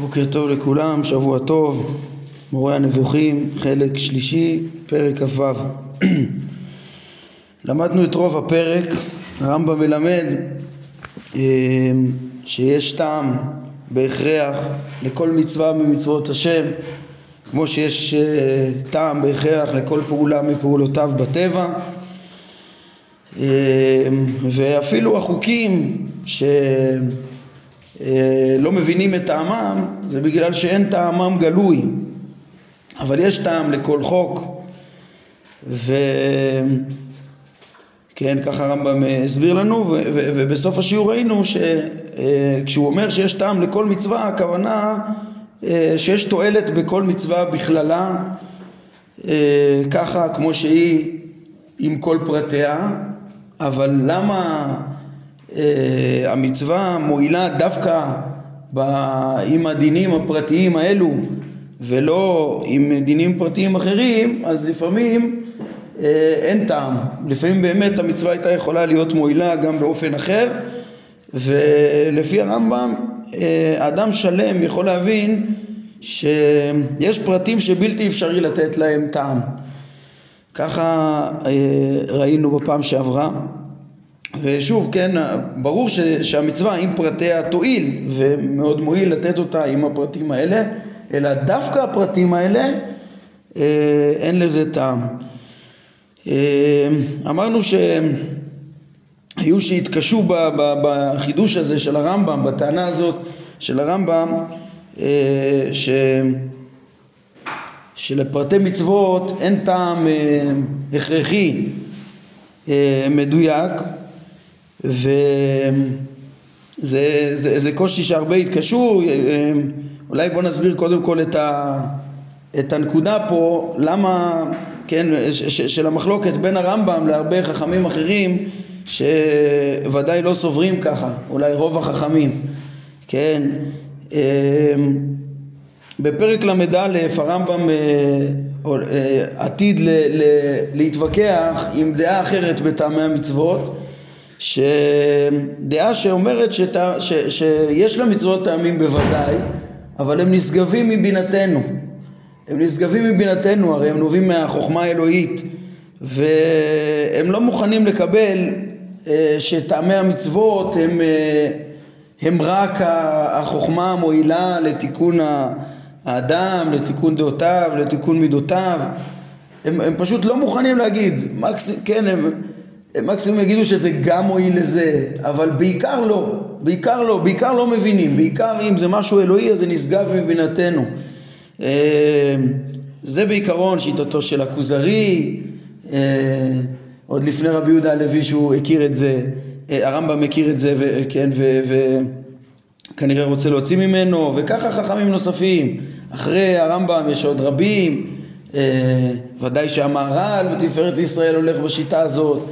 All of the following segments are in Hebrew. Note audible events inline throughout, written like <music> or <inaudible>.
בוקר טוב לכולם, שבוע טוב, מורה הנבוכים, חלק שלישי, פרק כ"ו. <clears throat> למדנו את רוב הפרק, הרמב"ם מלמד אה, שיש טעם בהכרח לכל מצווה ממצוות השם, כמו שיש אה, טעם בהכרח לכל פעולה מפעולותיו בטבע, אה, ואפילו החוקים ש... אה, לא מבינים את טעמם זה בגלל שאין טעמם גלוי. אבל יש טעם לכל חוק וכן ככה הרמב"ם הסביר לנו ובסוף השיעור ראינו שכשהוא אומר שיש טעם לכל מצווה הכוונה אה, שיש תועלת בכל מצווה בכללה אה, ככה כמו שהיא עם כל פרטיה אבל למה אה, המצווה מועילה דווקא עם הדינים הפרטיים האלו ולא עם דינים פרטיים אחרים, אז לפעמים אה, אין טעם. לפעמים באמת המצווה הייתה יכולה להיות מועילה גם באופן אחר, ולפי הרמב"ם אה, אדם שלם יכול להבין שיש פרטים שבלתי אפשרי לתת להם טעם. ככה ראינו בפעם שעברה. ושוב, כן, ברור ש, שהמצווה עם פרטיה תועיל ומאוד מועיל לתת אותה עם הפרטים האלה, אלא דווקא הפרטים האלה אה, אין לזה טעם. אה, אמרנו שהיו שהתקשו ב, ב, בחידוש הזה של הרמב"ם, בטענה הזאת של הרמב"ם, אה, ש... שלפרטי מצוות אין טעם אה, הכרחי אה, מדויק וזה זה, זה קושי שהרבה התקשו, אולי בוא נסביר קודם כל את, ה, את הנקודה פה, למה, כן, ש, ש, של המחלוקת בין הרמב"ם להרבה חכמים אחרים שוודאי לא סוברים ככה, אולי רוב החכמים, כן, אמ, בפרק ל"א הרמב"ם אה, אה, עתיד ל, ל, להתווכח עם דעה אחרת בטעמי המצוות שדעה שאומרת שת, ש, שיש למצוות טעמים בוודאי, אבל הם נשגבים מבינתנו. הם נשגבים מבינתנו, הרי הם נובעים מהחוכמה האלוהית, והם לא מוכנים לקבל אה, שטעמי המצוות הם, אה, הם רק החוכמה המועילה לתיקון האדם, לתיקון דעותיו, לתיקון מידותיו. הם, הם פשוט לא מוכנים להגיד, מקס, כן, הם, מקסימום יגידו שזה גם מועיל לזה, אבל בעיקר לא, בעיקר לא, בעיקר לא מבינים, בעיקר אם זה משהו אלוהי אז זה נשגב מבינתנו. אה, זה בעיקרון שיטתו של הכוזרי, אה, עוד לפני רבי יהודה הלוי שהוא הכיר את זה, אה, הרמב"ם מכיר את זה, וכן, וכנראה רוצה להוציא ממנו, וככה חכמים נוספים. אחרי הרמב"ם יש עוד רבים, ודאי שהמהר"ל בתפארת ישראל הולך בשיטה הזאת.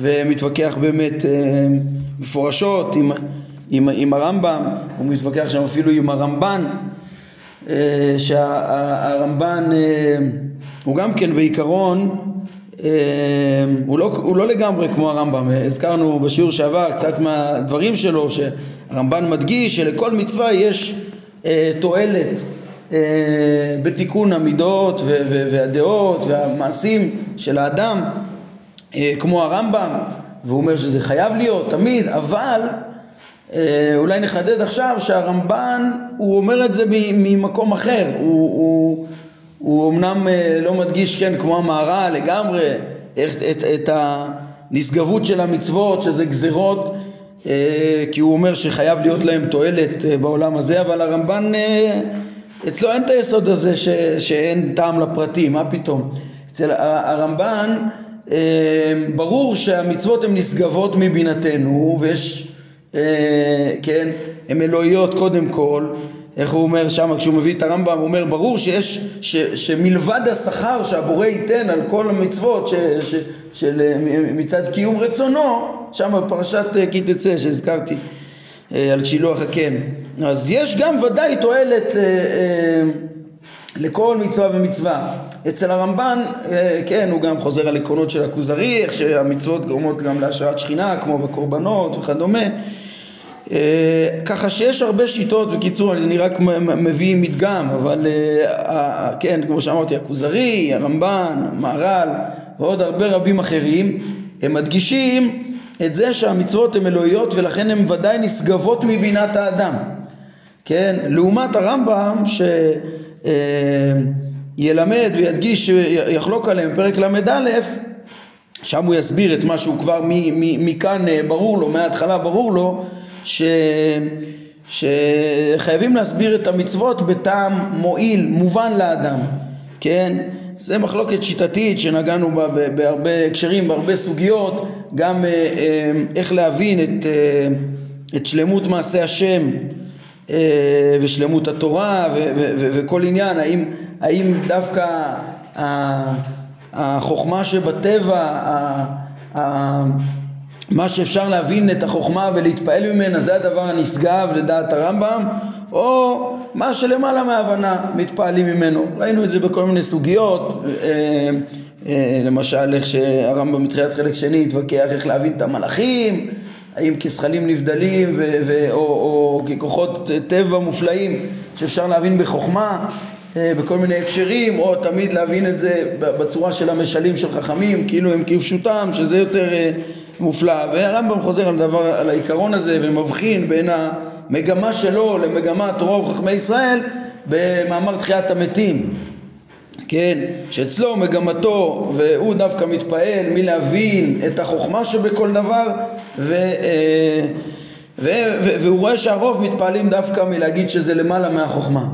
ומתווכח באמת אה, מפורשות עם, עם, עם הרמב"ם, הוא מתווכח שם אפילו עם הרמב"ן, אה, שהרמב"ן אה, הוא גם כן בעיקרון הוא לא, הוא לא לגמרי כמו הרמב"ם, הזכרנו בשיעור שעבר קצת מהדברים שלו שהרמב"ן מדגיש שלכל מצווה יש תועלת בתיקון המידות והדעות והמעשים של האדם כמו הרמב"ם, והוא אומר שזה חייב להיות תמיד, אבל אה, אולי נחדד עכשיו שהרמב"ן הוא אומר את זה ממקום אחר, הוא, הוא, הוא אמנם אה, לא מדגיש כן כמו המהר"ל לגמרי את, את, את הנשגבות של המצוות שזה גזרות כי הוא אומר שחייב להיות להם תועלת בעולם הזה אבל הרמב"ן אצלו אין את היסוד הזה ש, שאין טעם לפרטים, מה פתאום? אצל הרמב"ן ברור שהמצוות הן נשגבות מבינתנו ויש, אה, כן, הן אלוהיות קודם כל. איך הוא אומר שם כשהוא מביא את הרמב"ם הוא אומר ברור שיש ש, שמלבד השכר שהבורא ייתן על כל המצוות ש, ש, של אה, מצד קיום רצונו שם בפרשת אה, כי תצא שהזכרתי על שילוח הקן. אז יש גם ודאי תועלת לכל מצווה ומצווה. אצל הרמב"ן, אה, כן, הוא גם חוזר על עקרונות של הכוזרי, איך שהמצוות גורמות גם להשראת שכינה, כמו בקורבנות וכדומה. אה, ככה שיש הרבה שיטות, בקיצור אני רק מביא מדגם, אבל כן, כמו שאמרתי, הכוזרי, הרמב"ן, המהר"ל ועוד הרבה רבים אחרים, הם מדגישים את זה שהמצוות הן אלוהיות ולכן הן ודאי נשגבות מבינת האדם. כן, לעומת הרמב"ם שילמד וידגיש, יחלוק עליהם בפרק ל"א, שם הוא יסביר את מה שהוא כבר מכאן אה, ברור לו, מההתחלה ברור לו, ש... שחייבים להסביר את המצוות בטעם מועיל, מובן לאדם, כן? זה מחלוקת שיטתית שנגענו בה בהרבה הקשרים, בהרבה סוגיות, גם אה, אה, איך להבין את, אה, את שלמות מעשה השם ושלמות התורה וכל עניין, האם, האם דווקא החוכמה שבטבע, מה שאפשר להבין את החוכמה ולהתפעל ממנה זה הדבר הנשגב לדעת הרמב"ם או מה שלמעלה מהבנה מתפעלים ממנו. ראינו את זה בכל מיני סוגיות, אה, אה, למשל איך שהרמב"ם מתחילת חלק שני התווכח איך להבין את המלאכים, האם כזכלים נבדלים ו- ו- או, או ככוחות טבע מופלאים שאפשר להבין בחוכמה אה, בכל מיני הקשרים, או תמיד להבין את זה בצורה של המשלים של חכמים, כאילו הם כפשוטם, שזה יותר מופלא. והרמב"ם חוזר על, דבר, על העיקרון הזה ומבחין בין המגמה שלו למגמת רוב חכמי ישראל במאמר תחיית המתים. כן, שאצלו מגמתו והוא דווקא מתפעל מלהבין את החוכמה שבכל דבר ו, אה, ו, ו, והוא רואה שהרוב מתפעלים דווקא מלהגיד שזה למעלה מהחוכמה.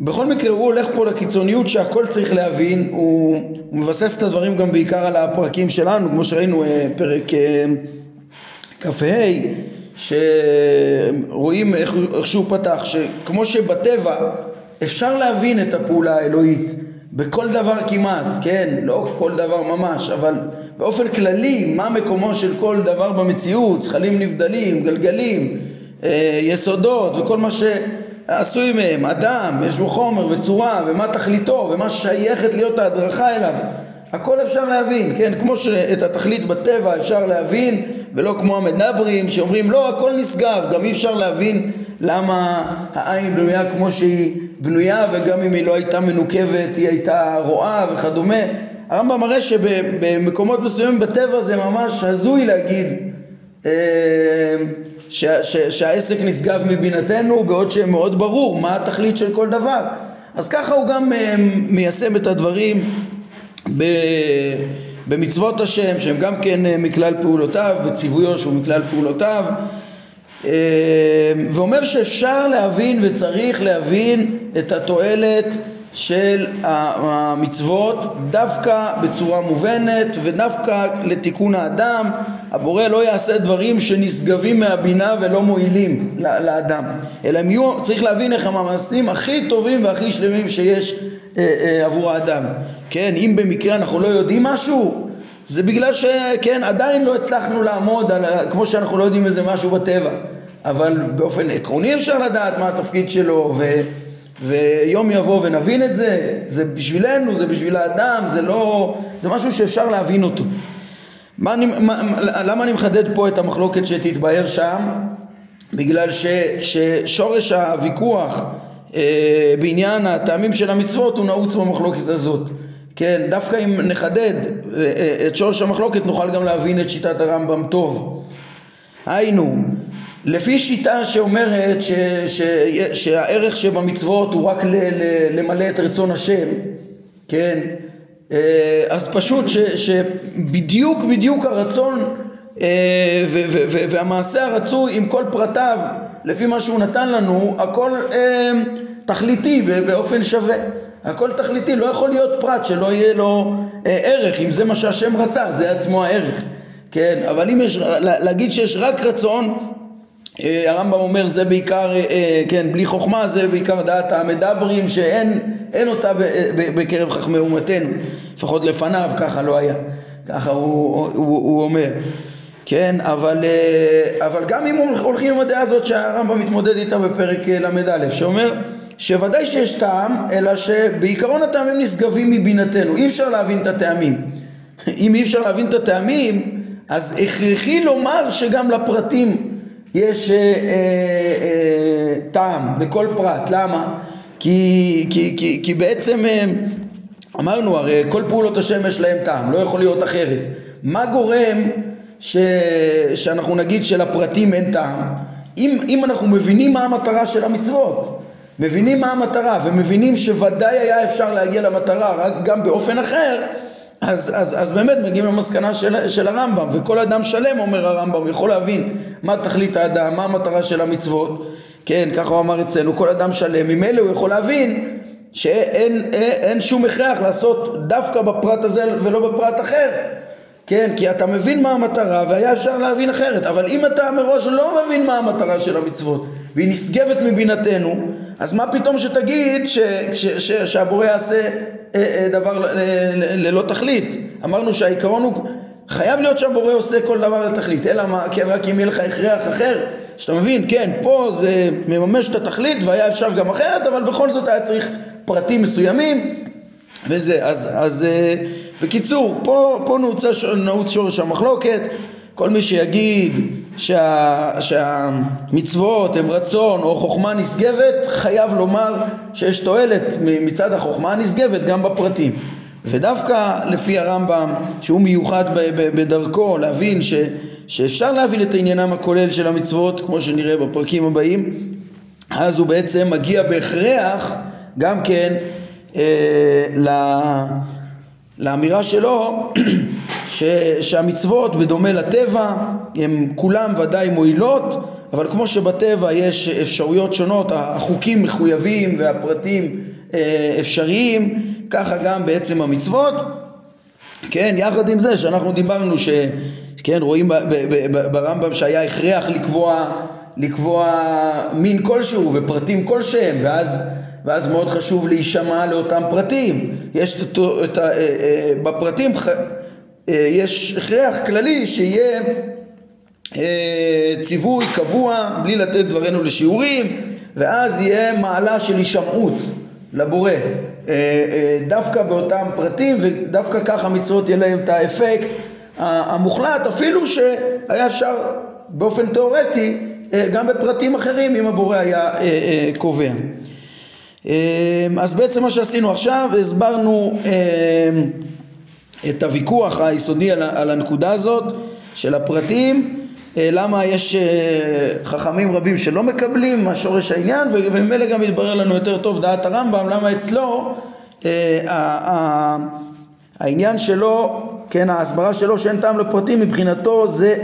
בכל מקרה הוא הולך פה לקיצוניות שהכל צריך להבין, הוא, הוא מבסס את הדברים גם בעיקר על הפרקים שלנו, כמו שראינו אה, פרק אה, כ"ה, שרואים איך, איך שהוא פתח, שכמו שבטבע אפשר להבין את הפעולה האלוהית בכל דבר כמעט, כן, לא כל דבר ממש, אבל באופן כללי, מה מקומו של כל דבר במציאות, זכלים נבדלים, גלגלים, אה, יסודות וכל מה ש... עשוי מהם, אדם, יש בו חומר וצורה, ומה תכליתו, ומה שייכת להיות ההדרכה אליו. הכל אפשר להבין, כן? כמו שאת התכלית בטבע אפשר להבין, ולא כמו המדברים שאומרים לא, הכל נשגב, גם אי אפשר להבין למה העין בנויה כמו שהיא בנויה, וגם אם היא לא הייתה מנוקבת היא הייתה רואה וכדומה. הרמב"ם מראה שבמקומות מסוימים בטבע זה ממש הזוי להגיד אה, ש, ש, שהעסק נשגב מבינתנו בעוד שמאוד ברור מה התכלית של כל דבר אז ככה הוא גם אה, מיישם את הדברים ב, במצוות השם שהם גם כן אה, מכלל פעולותיו בציוויו שהוא מכלל פעולותיו. ואומר שאפשר להבין וצריך להבין את התועלת של המצוות דווקא בצורה מובנת ודווקא לתיקון האדם. הבורא לא יעשה דברים שנשגבים מהבינה ולא מועילים לאדם. אלא יהיו, צריך להבין איך המעשים הכי טובים והכי שלמים שיש אה, אה, עבור האדם. כן, אם במקרה אנחנו לא יודעים משהו זה בגלל שכן, עדיין לא הצלחנו לעמוד על, כמו שאנחנו לא יודעים איזה משהו בטבע. אבל באופן עקרוני אפשר לדעת מה התפקיד שלו ו... ויום יבוא ונבין את זה, זה בשבילנו, זה בשביל האדם, זה לא, זה משהו שאפשר להבין אותו. מה אני, מה, למה אני מחדד פה את המחלוקת שתתבהר שם? בגלל ש, ששורש הוויכוח אה, בעניין הטעמים של המצוות הוא נעוץ במחלוקת הזאת. כן, דווקא אם נחדד אה, אה, את שורש המחלוקת נוכל גם להבין את שיטת הרמב"ם טוב. היינו, לפי שיטה שאומרת ש, ש, שהערך שבמצוות הוא רק ל, ל, למלא את רצון השם, כן? אה, אז פשוט ש, שבדיוק בדיוק הרצון אה, ו, ו, ו, והמעשה הרצוי עם כל פרטיו לפי מה שהוא נתן לנו הכל אה, תכליתי באופן שווה הכל תכליתי לא יכול להיות פרט שלא יהיה לו ערך אם זה מה שהשם רצה זה עצמו הערך כן אבל אם יש להגיד שיש רק רצון אה, הרמב"ם אומר זה בעיקר, אה, אה, כן, בלי חוכמה זה בעיקר דעת המדברים שאין אותה בקרב חכמי אומתנו, לפחות לפניו ככה לא היה, ככה הוא, הוא, הוא אומר, כן, אבל, אבל גם אם הולכים עם הדעה הזאת שהרמב"ם מתמודד איתה בפרק ל"א, שאומר שוודאי שיש טעם, אלא שבעיקרון הטעמים נשגבים מבינתנו, אי אפשר להבין את הטעמים. אם אי אפשר להבין את הטעמים, אז הכרחי לומר שגם לפרטים יש אה, אה, אה, טעם לכל פרט, למה? כי, כי, כי, כי בעצם אה, אמרנו הרי כל פעולות השם יש להם טעם, לא יכול להיות אחרת. מה גורם ש, שאנחנו נגיד שלפרטים אין טעם? אם, אם אנחנו מבינים מה המטרה של המצוות, מבינים מה המטרה ומבינים שוודאי היה אפשר להגיע למטרה רק גם באופן אחר, אז, אז, אז באמת מגיעים למסקנה של, של הרמב"ם, וכל אדם שלם אומר הרמב"ם, יכול להבין מה תכלית האדם, מה המטרה של המצוות, כן, ככה הוא אמר אצלנו, כל אדם שלם, ממילא הוא יכול להבין שאין אין, אין שום הכרח לעשות דווקא בפרט הזה ולא בפרט אחר, כן, כי אתה מבין מה המטרה והיה אפשר להבין אחרת, אבל אם אתה מראש לא מבין מה המטרה של המצוות והיא נשגבת מבינתנו, אז מה פתאום שתגיד ש, ש, ש, שהבורא יעשה דבר ללא תכלית? אמרנו שהעיקרון הוא חייב להיות שהבורא עושה כל דבר לתכלית, אלא מה, כן, רק אם יהיה לך הכרח אחר, שאתה מבין, כן, פה זה מממש את התכלית והיה אפשר גם אחרת, אבל בכל זאת היה צריך פרטים מסוימים וזה, אז, אז אה, בקיצור, פה, פה נעוץ שורש המחלוקת, כל מי שיגיד שה, שהמצוות הם רצון או חוכמה נשגבת, חייב לומר שיש תועלת מצד החוכמה הנשגבת גם בפרטים. ודווקא לפי הרמב"ם, שהוא מיוחד בדרכו להבין ש, שאפשר להבין את עניינם הכולל של המצוות, כמו שנראה בפרקים הבאים, אז הוא בעצם מגיע בהכרח גם כן אה, לאמירה שלו ש, שהמצוות בדומה לטבע הם כולם ודאי מועילות אבל כמו שבטבע יש אפשרויות שונות החוקים מחויבים והפרטים אה, אפשריים ככה גם בעצם המצוות כן יחד עם זה שאנחנו דיברנו שכן רואים ברמב"ם שהיה הכרח לקבוע לקבוע מין כלשהו ופרטים כלשהם ואז ואז מאוד חשוב להישמע לאותם פרטים. יש את, את, אה, אה, בפרטים יש הכרח כללי שיהיה ציווי קבוע בלי לתת דברינו לשיעורים ואז יהיה מעלה של הישמעות לבורא. דווקא באותם פרטים ודווקא ככה מצוות יהיה להם את האפקט המוחלט אפילו שהיה אפשר באופן תיאורטי גם בפרטים אחרים אם הבורא היה קובע. אז בעצם מה שעשינו עכשיו, הסברנו את הוויכוח היסודי על הנקודה הזאת של הפרטים, אה, למה יש אה, חכמים רבים שלא מקבלים מה שורש העניין וממילא גם יתברר לנו יותר טוב דעת הרמב"ם למה אצלו אה, העניין שלו, כן, ההסברה שלו שאין טעם לפרטים מבחינתו זה,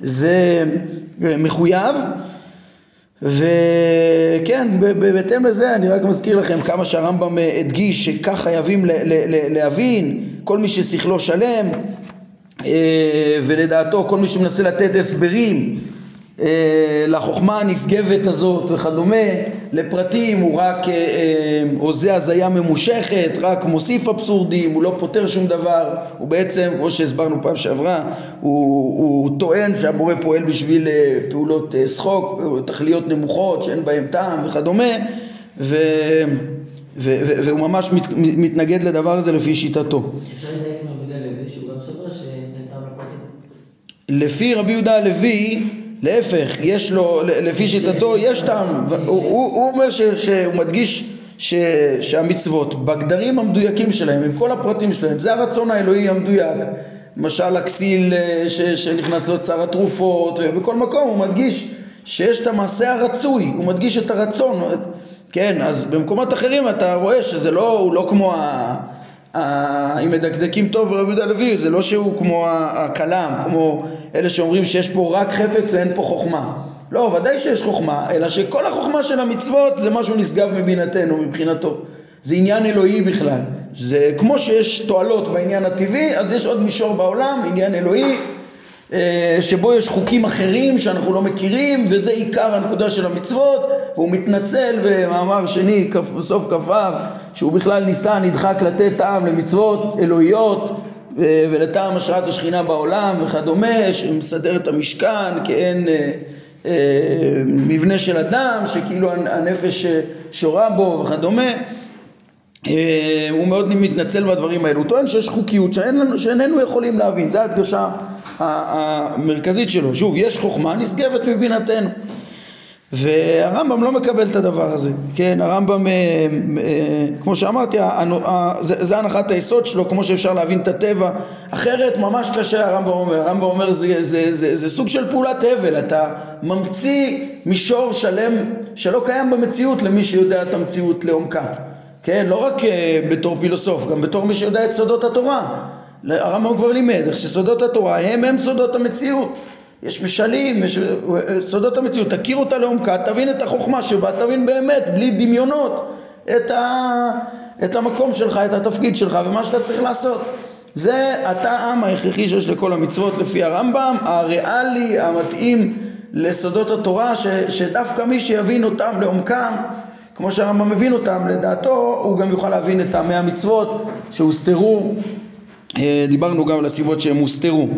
זה מחויב וכן, בהתאם לזה אני רק מזכיר לכם כמה שהרמב"ם אה, הדגיש שכך חייבים להבין כל מי ששכלו שלם אה, ולדעתו כל מי שמנסה לתת הסברים לחוכמה הנשגבת הזאת וכדומה, לפרטים הוא רק עושה אה, הזיה ממושכת, רק מוסיף אבסורדים, הוא לא פותר שום דבר, הוא בעצם, כמו שהסברנו פעם שעברה, הוא, הוא טוען שהבורא פועל בשביל פעולות שחוק, תכליות נמוכות שאין בהן טעם וכדומה, ו, ו, ו, והוא ממש מת, מתנגד לדבר הזה לפי שיטתו. אפשר לדייק יהודה הלוי שהוא גם סובר שאין טעם לפרטים? לפי רבי יהודה הלוי להפך, יש לו, לפי שיטתו יש טעם, הוא, הוא, הוא אומר ש, שהוא מדגיש ש, שהמצוות בגדרים המדויקים שלהם, עם כל הפרטים שלהם, זה הרצון האלוהי המדויק. למשל הכסיל אה, ש, שנכנס לאוצר התרופות, ובכל מקום הוא מדגיש שיש את המעשה הרצוי, הוא מדגיש את הרצון, כן, אז במקומות אחרים אתה רואה שזה לא, הוא לא כמו ה... אם מדקדקים טוב ברבי יהודה הלוי זה לא שהוא כמו הכלם, כמו אלה שאומרים שיש פה רק חפץ ואין פה חוכמה. לא, ודאי שיש חוכמה, אלא שכל החוכמה של המצוות זה משהו נשגב מבינתנו, מבחינתו. זה עניין אלוהי בכלל. זה כמו שיש תועלות בעניין הטבעי, אז יש עוד מישור בעולם, עניין אלוהי, אה, שבו יש חוקים אחרים שאנחנו לא מכירים, וזה עיקר הנקודה של המצוות, והוא מתנצל במאמר שני, בסוף כ"ו, שהוא בכלל ניסה, נדחק לתת טעם למצוות אלוהיות אה, ולטעם השראת השכינה בעולם וכדומה, שמסדר את המשכן כאין אה, אה, מבנה של אדם, שכאילו הנפש שורה בו וכדומה. הוא מאוד מתנצל בדברים האלו. הוא טוען שיש חוקיות שאין לנו, שאיננו יכולים להבין, זו ההדגשה המרכזית שלו. שוב, יש חוכמה נשגבת מבינתנו. והרמב"ם לא מקבל את הדבר הזה, כן, הרמב"ם, אה, אה, כמו שאמרתי, זה הנחת היסוד שלו, כמו שאפשר להבין את הטבע, אחרת ממש קשה הרמב"ם אומר, הרמב"ם אומר זה, זה, זה, זה סוג של פעולת הבל, אתה ממציא מישור שלם שלא קיים במציאות למי שיודע את המציאות לעומקה, כן, לא רק אה, בתור פילוסוף, גם בתור מי שיודע את סודות התורה, הרמב"ם כבר לימד איך שסודות התורה הם הם סודות המציאות יש משלים, יש סודות המציאות, תכיר אותה לעומקה, תבין את החוכמה שבה, תבין באמת, בלי דמיונות, את, ה, את המקום שלך, את התפקיד שלך ומה שאתה צריך לעשות. זה הטעם ההכרחי שיש לכל המצוות לפי הרמב"ם, הריאלי, המתאים לסודות התורה, ש, שדווקא מי שיבין אותם לעומקם, כמו שהרמב"ם מבין אותם, לדעתו, הוא גם יוכל להבין את טעמי המצוות שהוסתרו, אה, דיברנו גם על הסיבות שהם הוסתרו.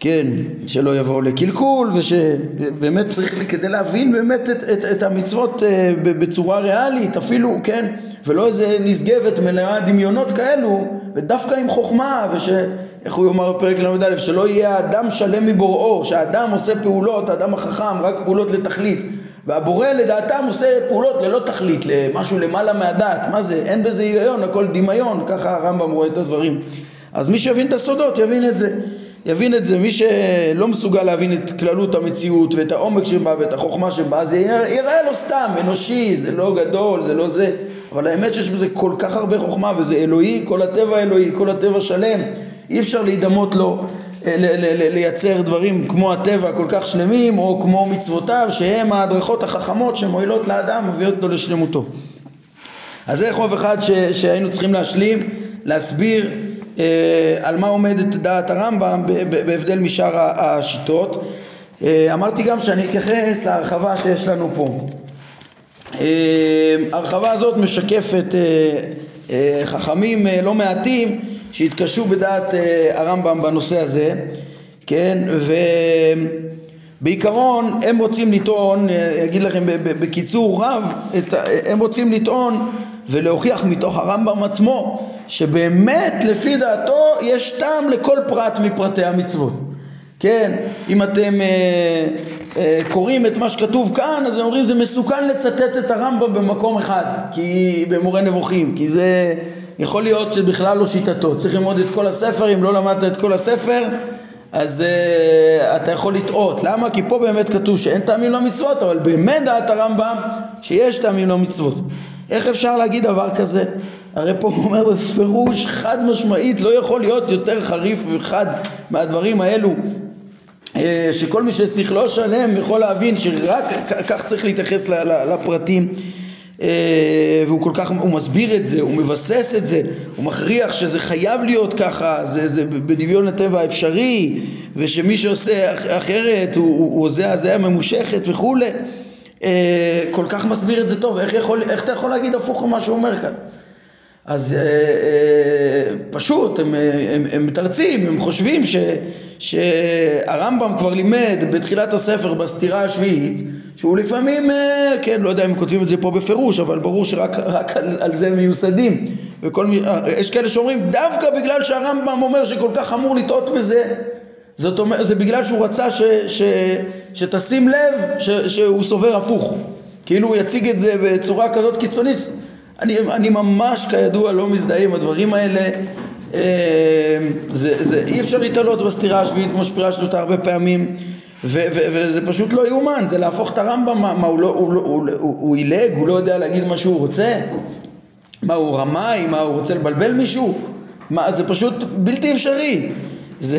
כן, שלא יבואו לקלקול ושבאמת צריך כדי להבין באמת את, את, את המצוות אה, בצורה ריאלית אפילו, כן, ולא איזה נשגבת מלאה דמיונות כאלו ודווקא עם חוכמה ושאיך הוא יאמר בפרק ל"א שלא יהיה האדם שלם מבוראו שהאדם עושה פעולות, האדם החכם רק פעולות לתכלית והבורא לדעתם עושה פעולות ללא תכלית, למשהו למעלה מהדעת, מה זה? אין בזה היגיון, הכל דמיון, ככה הרמב"ם רואה את הדברים. אז מי שיבין את הסודות יבין את זה יבין את זה, מי שלא מסוגל להבין את כללות המציאות ואת העומק שבה ואת החוכמה שבה, זה יראה לו סתם, אנושי, זה לא גדול, זה לא זה, אבל האמת שיש בזה כל כך הרבה חוכמה וזה אלוהי, כל הטבע אלוהי, כל הטבע שלם, אי אפשר להידמות לו, אה, לייצר דברים כמו הטבע כל כך שלמים, או כמו מצוותיו, שהם ההדרכות החכמות שמועילות לאדם, מביאות אותו לשלמותו. אז זה חוב אחד ש, שהיינו צריכים להשלים, להסביר על מה עומדת דעת הרמב"ם בהבדל משאר השיטות. אה, אמרתי גם שאני אתייחס להרחבה שיש לנו פה. אה, ההרחבה הזאת משקפת חכמים לא מעטים שהתקשו בדעת הרמב"ם בנושא הזה, כן, ובעיקרון הם רוצים לטעון, אגיד לכם בקיצור רב, הם רוצים לטעון ולהוכיח מתוך הרמב"ם עצמו שבאמת לפי דעתו יש טעם לכל פרט מפרטי המצוות. כן, אם אתם אה, אה, קוראים את מה שכתוב כאן, אז הם אומרים זה מסוכן לצטט את הרמב"ם במקום אחד, כי במורה נבוכים, כי זה יכול להיות שבכלל לא שיטתו, צריך ללמוד את כל הספר, אם לא למדת את כל הספר, אז uh, אתה יכול לטעות. למה? כי פה באמת כתוב שאין טעמים למצוות, אבל באמת דעת הרמב"ם שיש טעמים למצוות. איך אפשר להגיד דבר כזה? הרי פה הוא אומר בפירוש חד משמעית לא יכול להיות יותר חריף וחד מהדברים האלו. אה, שכל מי ששכלו שלם יכול להבין שרק כך צריך להתייחס לפרטים. אה, והוא כל כך, הוא מסביר את זה, הוא מבסס את זה, הוא מכריח שזה חייב להיות ככה, זה, זה בדמיון הטבע האפשרי ושמי שעושה אחרת הוא, הוא הזיה ממושכת וכולי. אה, כל כך מסביר את זה טוב, איך, יכול, איך אתה יכול להגיד הפוך ממה שהוא אומר כאן? אז אה, אה, פשוט, הם, הם, הם מתרצים, הם חושבים ש, שהרמב"ם כבר לימד בתחילת הספר בסתירה השביעית, שהוא לפעמים, אה, כן, לא יודע אם כותבים את זה פה בפירוש, אבל ברור שרק על, על זה מיוסדים. וכל, אה, יש כאלה שאומרים, דווקא בגלל שהרמב"ם אומר שכל כך אמור לטעות בזה, זאת אומרת, זה בגלל שהוא רצה ש, ש, שתשים לב ש, שהוא סובר הפוך. כאילו הוא יציג את זה בצורה כזאת קיצונית. אני, אני ממש כידוע לא מזדהה עם הדברים האלה. אה, זה, זה, אי אפשר להתעלות בסתירה השביעית כמו שפירשנו אותה הרבה פעמים. ו, ו, וזה פשוט לא יאומן, זה להפוך את הרמב"ם, מה, מה הוא, לא, הוא, לא, הוא, הוא, הוא הוא לא יודע להגיד מה שהוא רוצה? מה הוא רמאי, מה הוא רוצה לבלבל מישהו? מה, זה פשוט בלתי אפשרי. זה,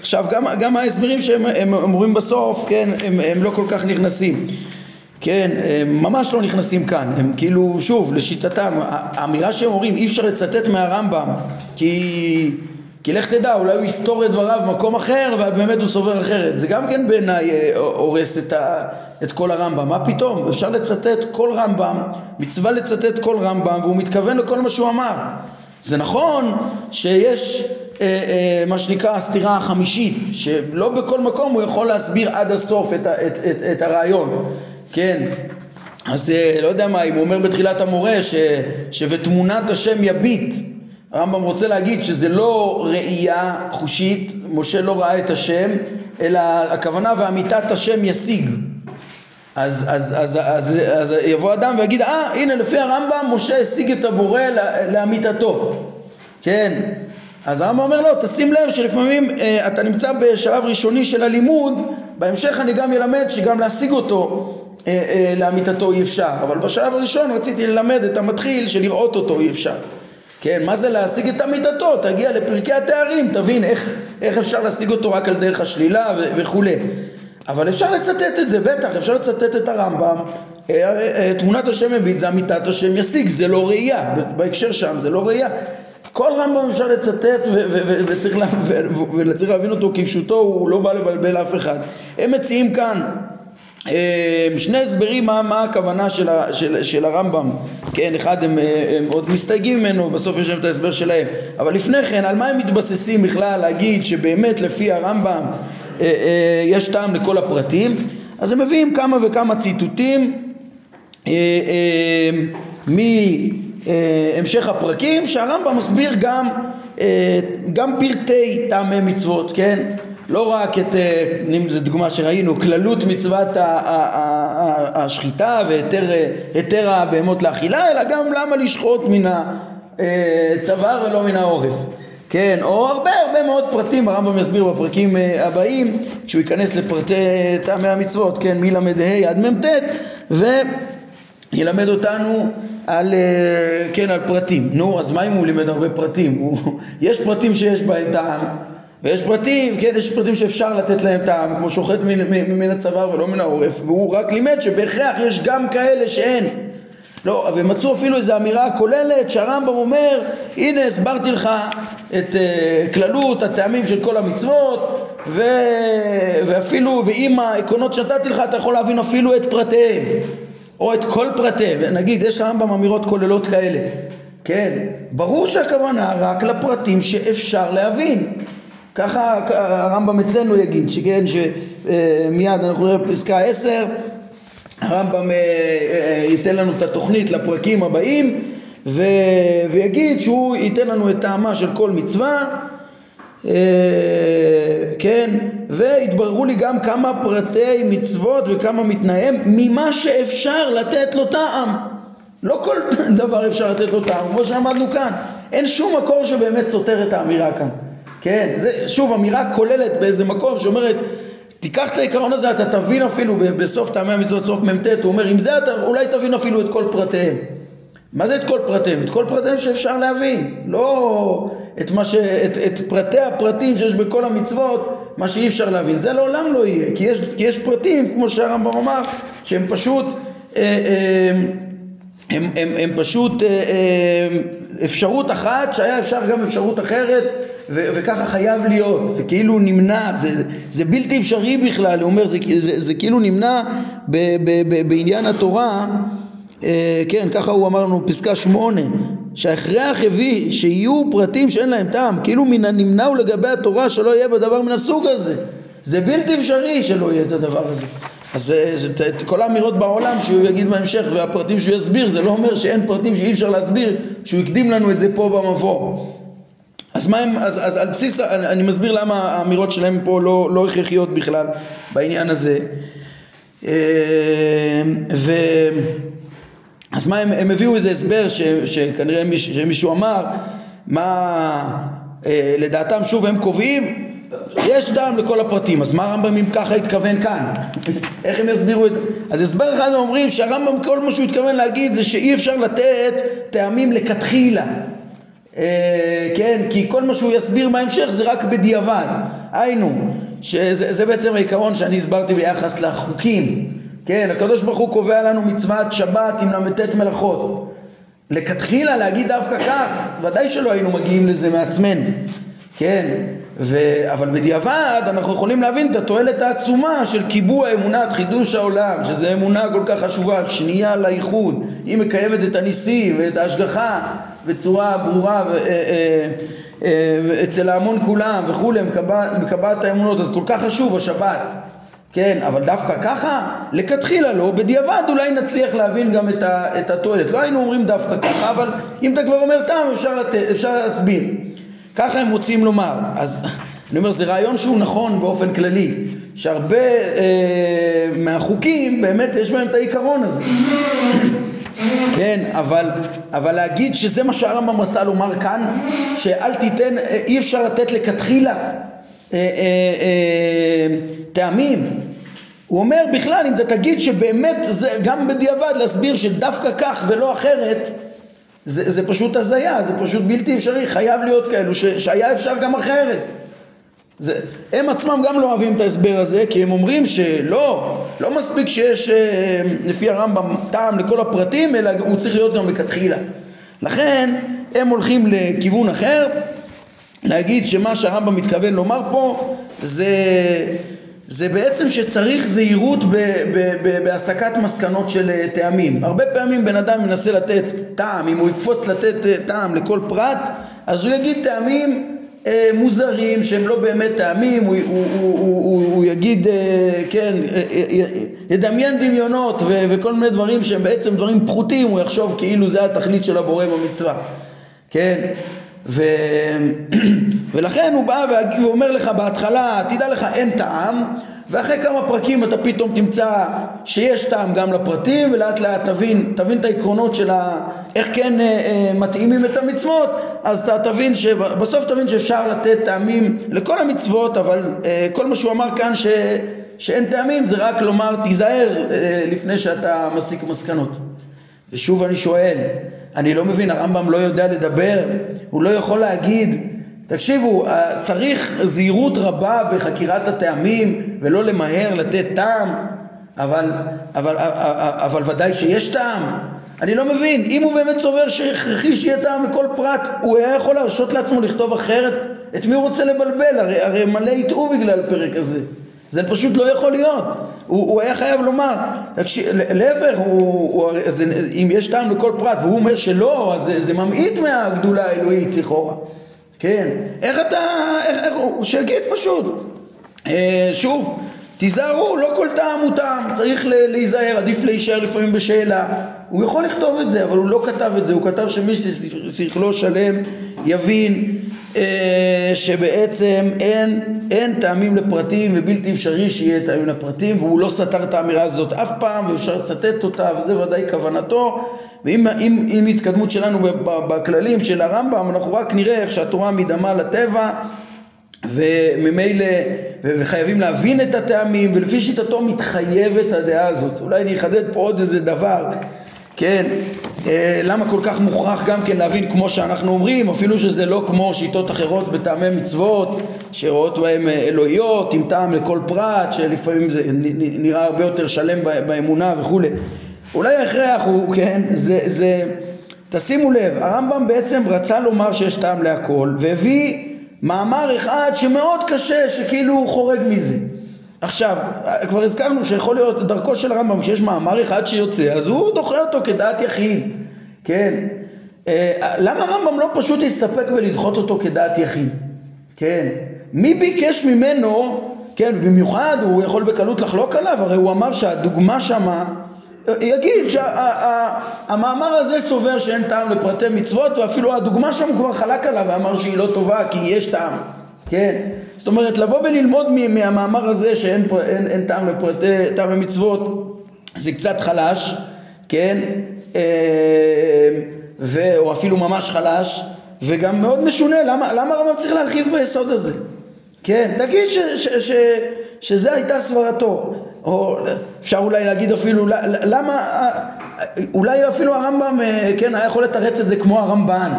עכשיו גם, גם ההסברים שהם אומרים בסוף, כן, הם, הם לא כל כך נכנסים. כן, הם ממש לא נכנסים כאן, הם כאילו, שוב, לשיטתם, האמירה שהם אומרים אי אפשר לצטט מהרמב"ם כי, כי לך תדע, אולי הוא יסתור את דבריו במקום אחר ובאמת הוא סובר אחרת, זה גם כן בעיניי אה, הורס את, ה, את כל הרמב"ם, מה פתאום, אפשר לצטט כל רמב"ם, מצווה לצטט כל רמב"ם והוא מתכוון לכל מה שהוא אמר, זה נכון שיש אה, אה, מה שנקרא הסתירה החמישית, שלא בכל מקום הוא יכול להסביר עד הסוף את, את, את, את הרעיון, כן? אז אה, לא יודע מה, אם הוא אומר בתחילת המורה ש, שבתמונת השם יביט, הרמב"ם רוצה להגיד שזה לא ראייה חושית, משה לא ראה את השם, אלא הכוונה ואמיתת השם ישיג. אז, אז, אז, אז, אז יבוא אדם ויגיד, אה, הנה לפי הרמב"ם משה השיג את הבורא לאמיתתו. כן, אז הרמב"ם אומר לו, תשים לב שלפעמים אה, אתה נמצא בשלב ראשוני של הלימוד, בהמשך אני גם אלמד שגם להשיג אותו לאמיתתו אי אפשר, אבל בשלב הראשון רציתי ללמד את המתחיל שלראות אותו אי אפשר. כן, מה זה להשיג את אמיתתו? תגיע לפרקי התארים, תבין איך, איך אפשר להשיג אותו רק על דרך השלילה וכולי. אבל אפשר לצטט את זה, בטח, אפשר לצטט את הרמב"ם. אה, אה, אה, תמונת השם מביט זה אמיתת השם ישיג, זה לא ראייה, בהקשר שם זה לא ראייה. כל רמב"ם אפשר לצטט וצריך להבין אותו כפשוטו, הוא לא בא לבלבל אף אחד. הם מציעים כאן שני הסברים מה, מה הכוונה של, ה, של, של הרמב"ם, כן, אחד הם, הם עוד מסתייגים ממנו, בסוף יש להם את ההסבר שלהם, אבל לפני כן, על מה הם מתבססים בכלל להגיד שבאמת לפי הרמב"ם אה, אה, יש טעם לכל הפרטים, אז הם מביאים כמה וכמה ציטוטים אה, מהמשך הפרקים שהרמב"ם מסביר גם, גם פרטי טעמי מצוות, כן? לא רק את, זו דוגמה שראינו, כללות מצוות השחיטה והיתר הבהמות לאכילה, אלא גם למה לשחוט מן הצוואר ולא מן העורף. כן, או הרבה הרבה מאוד פרטים, הרמב"ם יסביר בפרקים אה, הבאים, כשהוא ייכנס לפרטי טעמי המצוות, כן, מל"ה עד מ"ט, וילמד אותנו על, אה, כן, על פרטים. נו, אז מה אם הוא לימד הרבה פרטים? הוא, יש פרטים שיש בהם טעם, ויש פרטים, כן, יש פרטים שאפשר לתת להם טעם, כמו שוחט מן, מן הצוואר ולא מן העורף, והוא רק לימד שבהכרח יש גם כאלה שאין. לא, ומצאו אפילו איזו אמירה כוללת שהרמב"ם אומר, הנה הסברתי לך את uh, כללות הטעמים של כל המצוות ו... ואפילו, ועם העקרונות שנתתי לך אתה יכול להבין אפילו את פרטיהם או את כל פרטיהם, נגיד יש לרמב"ם אמירות כוללות כאלה, כן, ברור שהכוונה רק לפרטים שאפשר להבין ככה הרמב"ם אצלנו יגיד, שכן, שמיד אה, אנחנו נראה בפסקה עשר הרמב"ם אה, אה, ייתן לנו את התוכנית לפרקים הבאים ו... ויגיד שהוא ייתן לנו את טעמה של כל מצווה כן והתבררו לי גם כמה פרטי מצוות וכמה מתנאיהם ממה שאפשר לתת לו טעם. לא כל <laughs> דבר אפשר לתת לו טעם כמו שאמרנו כאן. אין שום מקור שבאמת סותר את האמירה כאן כן זה שוב אמירה כוללת באיזה מקום שאומרת תיקח את העיקרון הזה, אתה תבין אפילו בסוף טעמי המצוות, סוף מ"ט, הוא אומר, עם זה אתה אולי תבין אפילו את כל פרטיהם. מה זה את כל פרטיהם? את כל פרטיהם שאפשר להבין, לא את, ש... את, את פרטי הפרטים שיש בכל המצוות, מה שאי אפשר להבין. זה לעולם לא יהיה, כי יש, כי יש פרטים, כמו שהרמב"ם אמר, שהם פשוט, אה, אה, הם, הם, הם פשוט אה, אפשרות אחת שהיה אפשר גם אפשרות אחרת ו- וככה חייב להיות, זה כאילו נמנע, זה, זה, זה בלתי אפשרי בכלל, הוא אומר, זה, זה, זה כאילו נמנע ב, ב, ב, בעניין התורה, אה, כן, ככה הוא אמר לנו פסקה שמונה, שההכרח הביא שיהיו פרטים שאין להם טעם, כאילו מן הנמנע הוא לגבי התורה שלא יהיה בדבר מן הסוג הזה, זה בלתי אפשרי שלא יהיה את הדבר הזה. אז זה, זה, זה, כל האמירות בעולם שהוא יגיד בהמשך והפרטים שהוא יסביר זה לא אומר שאין פרטים שאי אפשר להסביר שהוא הקדים לנו את זה פה במבוא אז מה הם, אז, אז על בסיס, אני, אני מסביר למה האמירות שלהם פה לא, לא הכרחיות בכלל בעניין הזה. אה, ו... אז מה הם, הם הביאו איזה הסבר ש, שכנראה מיש, שמישהו אמר מה אה, לדעתם שוב הם קובעים? יש טעם לכל הפרטים, אז מה הרמב"ם אם ככה התכוון כאן? איך הם יסבירו את... אז הסבר אחד הם אומרים שהרמב"ם כל מה שהוא התכוון להגיד זה שאי אפשר לתת טעמים לכתחילה כן, כי כל מה שהוא יסביר בהמשך זה רק בדיעבד. היינו, שזה בעצם העיקרון שאני הסברתי ביחס לחוקים. כן, הקדוש ברוך הוא קובע לנו מצוות שבת עם ל"ט מלאכות. לכתחילה להגיד דווקא כך, ודאי שלא היינו מגיעים לזה מעצמנו. כן, ו... אבל בדיעבד אנחנו יכולים להבין את התועלת העצומה של קיבוע אמונת חידוש העולם, שזו אמונה כל כך חשובה, שנייה לאיחוד, היא מקיימת את הניסים ואת ההשגחה בצורה ברורה. אה, אה, אה, אצל ההמון כולם וכולי, מקבעת האמונות, אז כל כך חשוב השבת, כן, אבל דווקא ככה, לכתחילה לא, בדיעבד אולי נצליח להבין גם את, את התועלת. לא היינו אומרים דווקא ככה, אבל אם אתה כבר אומר טעם אפשר, לת, אפשר להסביר. ככה הם רוצים לומר. אז <laughs> אני אומר, זה רעיון שהוא נכון באופן כללי, שהרבה אה, מהחוקים באמת יש בהם את העיקרון הזה. <laughs> כן, אבל, אבל להגיד שזה מה שהרמב"ם רצה לומר כאן, שאל תיתן, אה, אי אפשר לתת לכתחילה אה, אה, טעמים. הוא אומר בכלל, אם אתה תגיד שבאמת זה גם בדיעבד להסביר שדווקא כך ולא אחרת, זה, זה פשוט הזיה, זה פשוט בלתי אפשרי, חייב להיות כאלו ש, שהיה אפשר גם אחרת. זה, הם עצמם גם לא אוהבים את ההסבר הזה, כי הם אומרים שלא, לא מספיק שיש אה, לפי הרמב"ם טעם לכל הפרטים, אלא הוא צריך להיות גם לכתחילה. לכן הם הולכים לכיוון אחר, להגיד שמה שהרמב"ם מתכוון לומר פה זה, זה בעצם שצריך זהירות בהסקת מסקנות של אה, טעמים. הרבה פעמים בן אדם מנסה לתת טעם, אם הוא יקפוץ לתת אה, טעם לכל פרט, אז הוא יגיד טעמים אה, מוזרים שהם לא באמת טעמים, הוא, הוא, הוא, הוא, הוא יגיד, אה, כן, אה, ידמיין דמיונות ו, וכל מיני דברים שהם בעצם דברים פחותים, הוא יחשוב כאילו זה התכלית של הבורא במצווה, כן? ו... <clears throat> ולכן הוא בא ואומר לך בהתחלה, תדע לך אין טעם, ואחרי כמה פרקים אתה פתאום תמצא שיש טעם גם לפרטים ולאט לאט תבין, תבין את העקרונות של ה... איך כן אה, אה, מתאימים את המצוות. אז אתה תבין, בסוף תבין שאפשר לתת טעמים לכל המצוות אבל אה, כל מה שהוא אמר כאן ש... שאין טעמים זה רק לומר תיזהר אה, לפני שאתה מסיק מסקנות. ושוב אני שואל, אני לא מבין, הרמב"ם לא יודע לדבר, הוא לא יכול להגיד תקשיבו, אה, צריך זהירות רבה בחקירת הטעמים ולא למהר לתת טעם, אבל, אבל, אבל, אה, אה, אבל ודאי שיש טעם. אני לא מבין, אם הוא באמת סובר שהכרחי שיהיה טעם לכל פרט, הוא היה יכול להרשות לעצמו לכתוב אחרת? את מי הוא רוצה לבלבל? הרי, הרי מלא יטעו בגלל הפרק הזה. זה פשוט לא יכול להיות. הוא, הוא היה חייב לומר, להפך, אם יש טעם לכל פרט והוא אומר שלא, אז זה, זה ממעיט מהגדולה האלוהית לכאורה. כן, איך אתה, איך, איך הוא, שיגיד פשוט. אה, שוב, תיזהרו, לא כל טעם הוא טעם, צריך להיזהר, עדיף להישאר לפעמים בשאלה. הוא יכול לכתוב את זה, אבל הוא לא כתב את זה, הוא כתב שמי ששכלו שלם יבין אה, שבעצם אין, אין טעמים לפרטים ובלתי אפשרי שיהיה טעמים לפרטים והוא לא סתר את האמירה הזאת אף פעם ואפשר לצטט אותה וזה ודאי כוונתו ואם עם, עם התקדמות שלנו בכללים של הרמב"ם אנחנו רק נראה איך שהתורה מדמה לטבע וממילא וחייבים להבין את הטעמים ולפי שיטתו מתחייבת הדעה הזאת אולי אני אחדד פה עוד איזה דבר כן, אה, למה כל כך מוכרח גם כן להבין כמו שאנחנו אומרים, אפילו שזה לא כמו שיטות אחרות בטעמי מצוות, שרואות בהם אה, אלוהיות, עם טעם לכל פרט, שלפעמים זה נראה הרבה יותר שלם באמונה וכולי. אולי ההכרח הוא, כן, זה, זה, תשימו לב, הרמב"ם בעצם רצה לומר שיש טעם להכל, והביא מאמר אחד שמאוד קשה, שכאילו הוא חורג מזה. עכשיו, כבר הזכרנו שיכול להיות דרכו של הרמב"ם, כשיש מאמר אחד שיוצא, אז הוא דוחה אותו כדעת יחיד, כן? אה, למה הרמב"ם לא פשוט הסתפק בלדחות אותו כדעת יחיד? כן? מי ביקש ממנו, כן, במיוחד הוא יכול בקלות לחלוק עליו, הרי הוא אמר שהדוגמה שמה, יגיד שהמאמר הזה סובר שאין טעם לפרטי מצוות ואפילו הדוגמה שם כבר חלק עליו ואמר שהיא לא טובה כי יש טעם, כן? זאת אומרת, לבוא וללמוד מהמאמר הזה שאין אין, אין טעם לפרטי, טעם למצוות, זה קצת חלש, כן? אה, ו, או אפילו ממש חלש, וגם מאוד משונה, למה, למה הרמב"ם צריך להרחיב ביסוד הזה? כן, תגיד ש, ש, ש, ש, שזה הייתה סברתו, או אפשר אולי להגיד אפילו, למה, אולי אפילו הרמב"ם, אה, כן, היה יכול לתרץ את זה כמו הרמב"ן,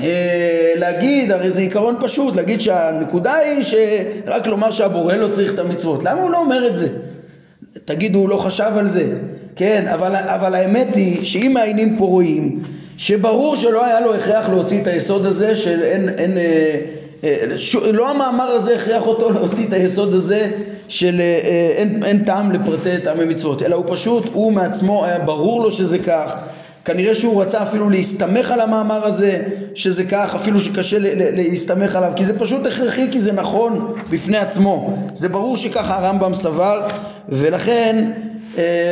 אה, להגיד, הרי זה עיקרון פשוט, להגיד שהנקודה היא שרק לומר שהבורא לא צריך את המצוות. למה הוא לא אומר את זה? תגידו, הוא לא חשב על זה. כן, אבל, אבל האמת היא שאם מעיינים פה רואים שברור שלא היה לו הכרח להוציא את היסוד הזה של אין, אין, אה, ש, לא המאמר הזה הכריח אותו להוציא את היסוד הזה של אה, אין, אין טעם לפרטי טעמי מצוות, אלא הוא פשוט, הוא מעצמו היה ברור לו שזה כך כנראה שהוא רצה אפילו להסתמך על המאמר הזה, שזה כך, אפילו שקשה להסתמך עליו, כי זה פשוט הכרחי, כי זה נכון בפני עצמו. זה ברור שככה הרמב"ם סבר, ולכן אה,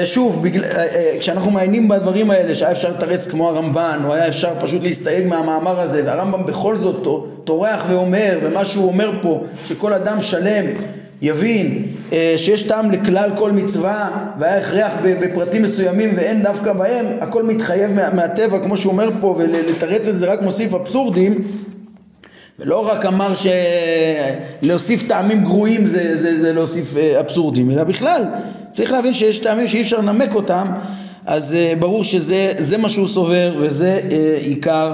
שוב, בגלל, אה, אה, כשאנחנו מעיינים בדברים האלה שהיה אפשר לתרץ כמו הרמב"ן או היה אפשר פשוט להסתייג מהמאמר הזה והרמב"ם בכל זאת טורח ואומר ומה שהוא אומר פה שכל אדם שלם יבין שיש טעם לכלל כל מצווה והיה הכרח בפרטים מסוימים ואין דווקא בהם הכל מתחייב מהטבע כמו שהוא אומר פה ולתרץ את זה רק מוסיף אבסורדים ולא רק אמר שלהוסיף טעמים גרועים זה, זה, זה להוסיף אבסורדים אלא בכלל צריך להבין שיש טעמים שאי אפשר לנמק אותם, אז uh, ברור שזה מה שהוא סובר וזה uh, עיקר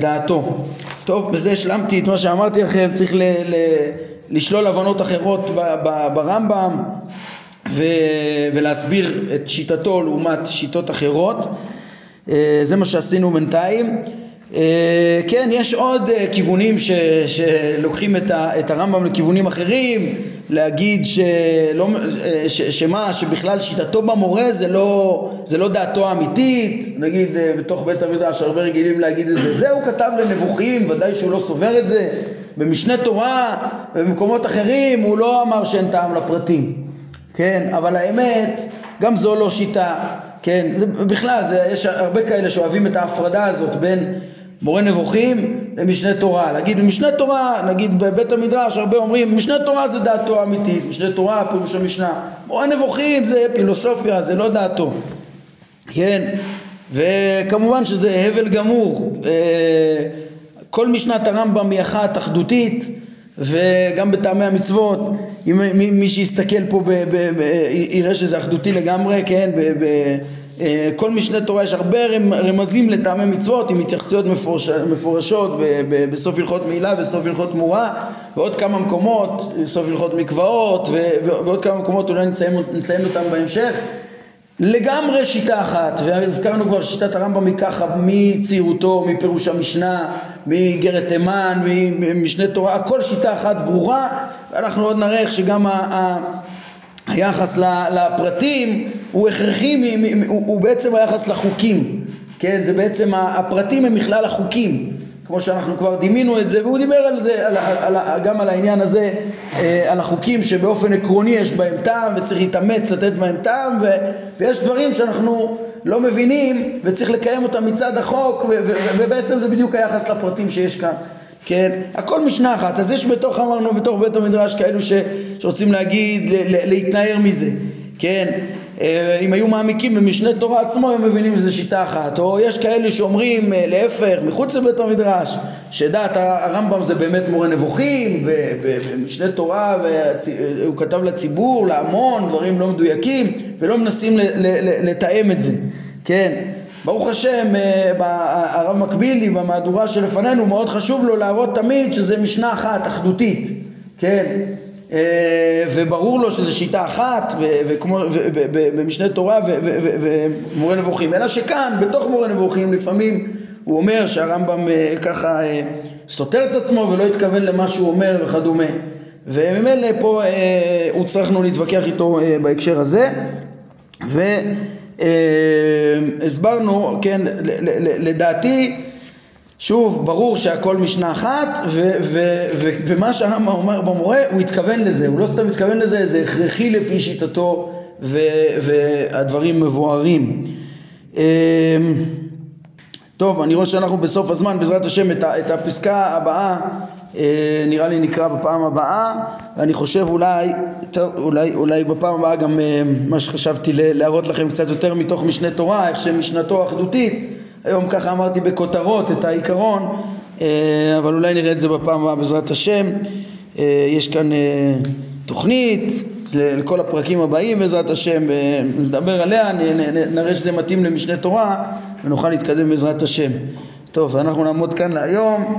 דעתו. טוב, בזה השלמתי את מה שאמרתי לכם, צריך ל, ל, לשלול הבנות אחרות ברמב"ם ו, ולהסביר את שיטתו לעומת שיטות אחרות. זה מה שעשינו בינתיים. Uh, כן, יש עוד uh, כיוונים ש, שלוקחים את, ה, את הרמב"ם לכיוונים אחרים, להגיד שלא, ש, שמה, שבכלל שיטתו במורה זה לא, זה לא דעתו האמיתית, נגיד אה, בתוך בית המדרש הרבה רגילים להגיד את זה, זה הוא כתב לנבוכים, ודאי שהוא לא סובר את זה, במשנה תורה ובמקומות אחרים הוא לא אמר שאין טעם לפרטים, כן, אבל האמת, גם זו לא שיטה, כן, זה, בכלל, זה, יש הרבה כאלה שאוהבים את ההפרדה הזאת בין מורה נבוכים למשנה תורה. להגיד במשנה תורה, נגיד בבית המדרש, הרבה אומרים משנה תורה זה דעתו האמיתית, משנה תורה פירוש המשנה. מורה נבוכים זה פילוסופיה, זה לא דעתו. כן, וכמובן שזה הבל גמור. אה, כל משנת הרמב"ם היא אחת אחדותית וגם בטעמי המצוות, אם מי שיסתכל פה ב, ב, ב, יראה שזה אחדותי לגמרי, כן, ב, ב, כל משנה תורה יש הרבה רמזים לטעמי מצוות עם התייחסויות מפורש, מפורשות בסוף הלכות מעילה וסוף הלכות תמורה ועוד כמה מקומות, סוף הלכות מקוואות ועוד כמה מקומות אולי נציין, נציין אותם בהמשך. לגמרי שיטה אחת והזכרנו כבר שיטת הרמב"ם היא ככה מצעירותו, מפירוש המשנה, מאיגרת תימן, ממשנה תורה, הכל שיטה אחת ברורה. ואנחנו עוד נראה איך שגם ה... היחס לפרטים הוא הכרחי, הוא, בעצם היחס לחוקים, כן? זה בעצם, הפרטים הם מכלל החוקים, כמו שאנחנו כבר דימינו את זה, והוא דיבר על זה, על, על, על, גם על העניין הזה, אה, על החוקים שבאופן עקרוני יש בהם טעם וצריך להתאמץ לתת בהם טעם, ו, ויש דברים שאנחנו לא מבינים וצריך לקיים אותם מצד החוק, ו, ו, ובעצם זה בדיוק היחס לפרטים שיש כאן. כן? הכל משנה אחת. אז יש בתוך, אמרנו, בתוך בית המדרש כאלו ש, שרוצים להגיד, ל, ל, להתנער מזה, כן? אה, אם היו מעמיקים במשנה תורה עצמו, הם מבינים שזו שיטה אחת. או יש כאלה שאומרים אה, להפך, מחוץ לבית המדרש, שדעת הרמב"ם זה באמת מורה נבוכים, ומשנה תורה, והוא כתב לציבור, להמון, דברים לא מדויקים, ולא מנסים לתאם את זה, כן? ברוך השם, אה, הרב מקבילי במהדורה שלפנינו מאוד חשוב לו להראות תמיד שזה משנה אחת, אחדותית, כן? אה, וברור לו שזו שיטה אחת וכמו במשנה תורה ומורה נבוכים, אלא שכאן בתוך מורה נבוכים לפעמים הוא אומר שהרמב"ם אה, ככה סותר את עצמו ולא התכוון למה שהוא אומר וכדומה. וממילא פה הוצרכנו להתווכח איתו בהקשר הזה. ו... אה, הסברנו, כן, לדעתי, שוב, ברור שהכל משנה אחת, ו- ו- ו- ומה שהרמב"ם אומר במורה, הוא התכוון לזה, הוא לא סתם התכוון לזה, זה הכרחי לפי שיטתו, והדברים מבוארים. אה, טוב, אני רואה שאנחנו בסוף הזמן, בעזרת השם, את, את הפסקה הבאה אה, נראה לי נקרא בפעם הבאה, ואני חושב אולי, טוב, אולי, אולי בפעם הבאה גם אה, מה שחשבתי להראות לכם קצת יותר מתוך משנה תורה, איך שמשנתו אחדותית, היום ככה אמרתי בכותרות את העיקרון, אה, אבל אולי נראה את זה בפעם הבאה בעזרת השם, יש כאן תוכנית לכל הפרקים הבאים בעזרת השם, נדבר עליה, נראה שזה מתאים למשנה תורה ונוכל להתקדם בעזרת השם. טוב, אנחנו נעמוד כאן להיום.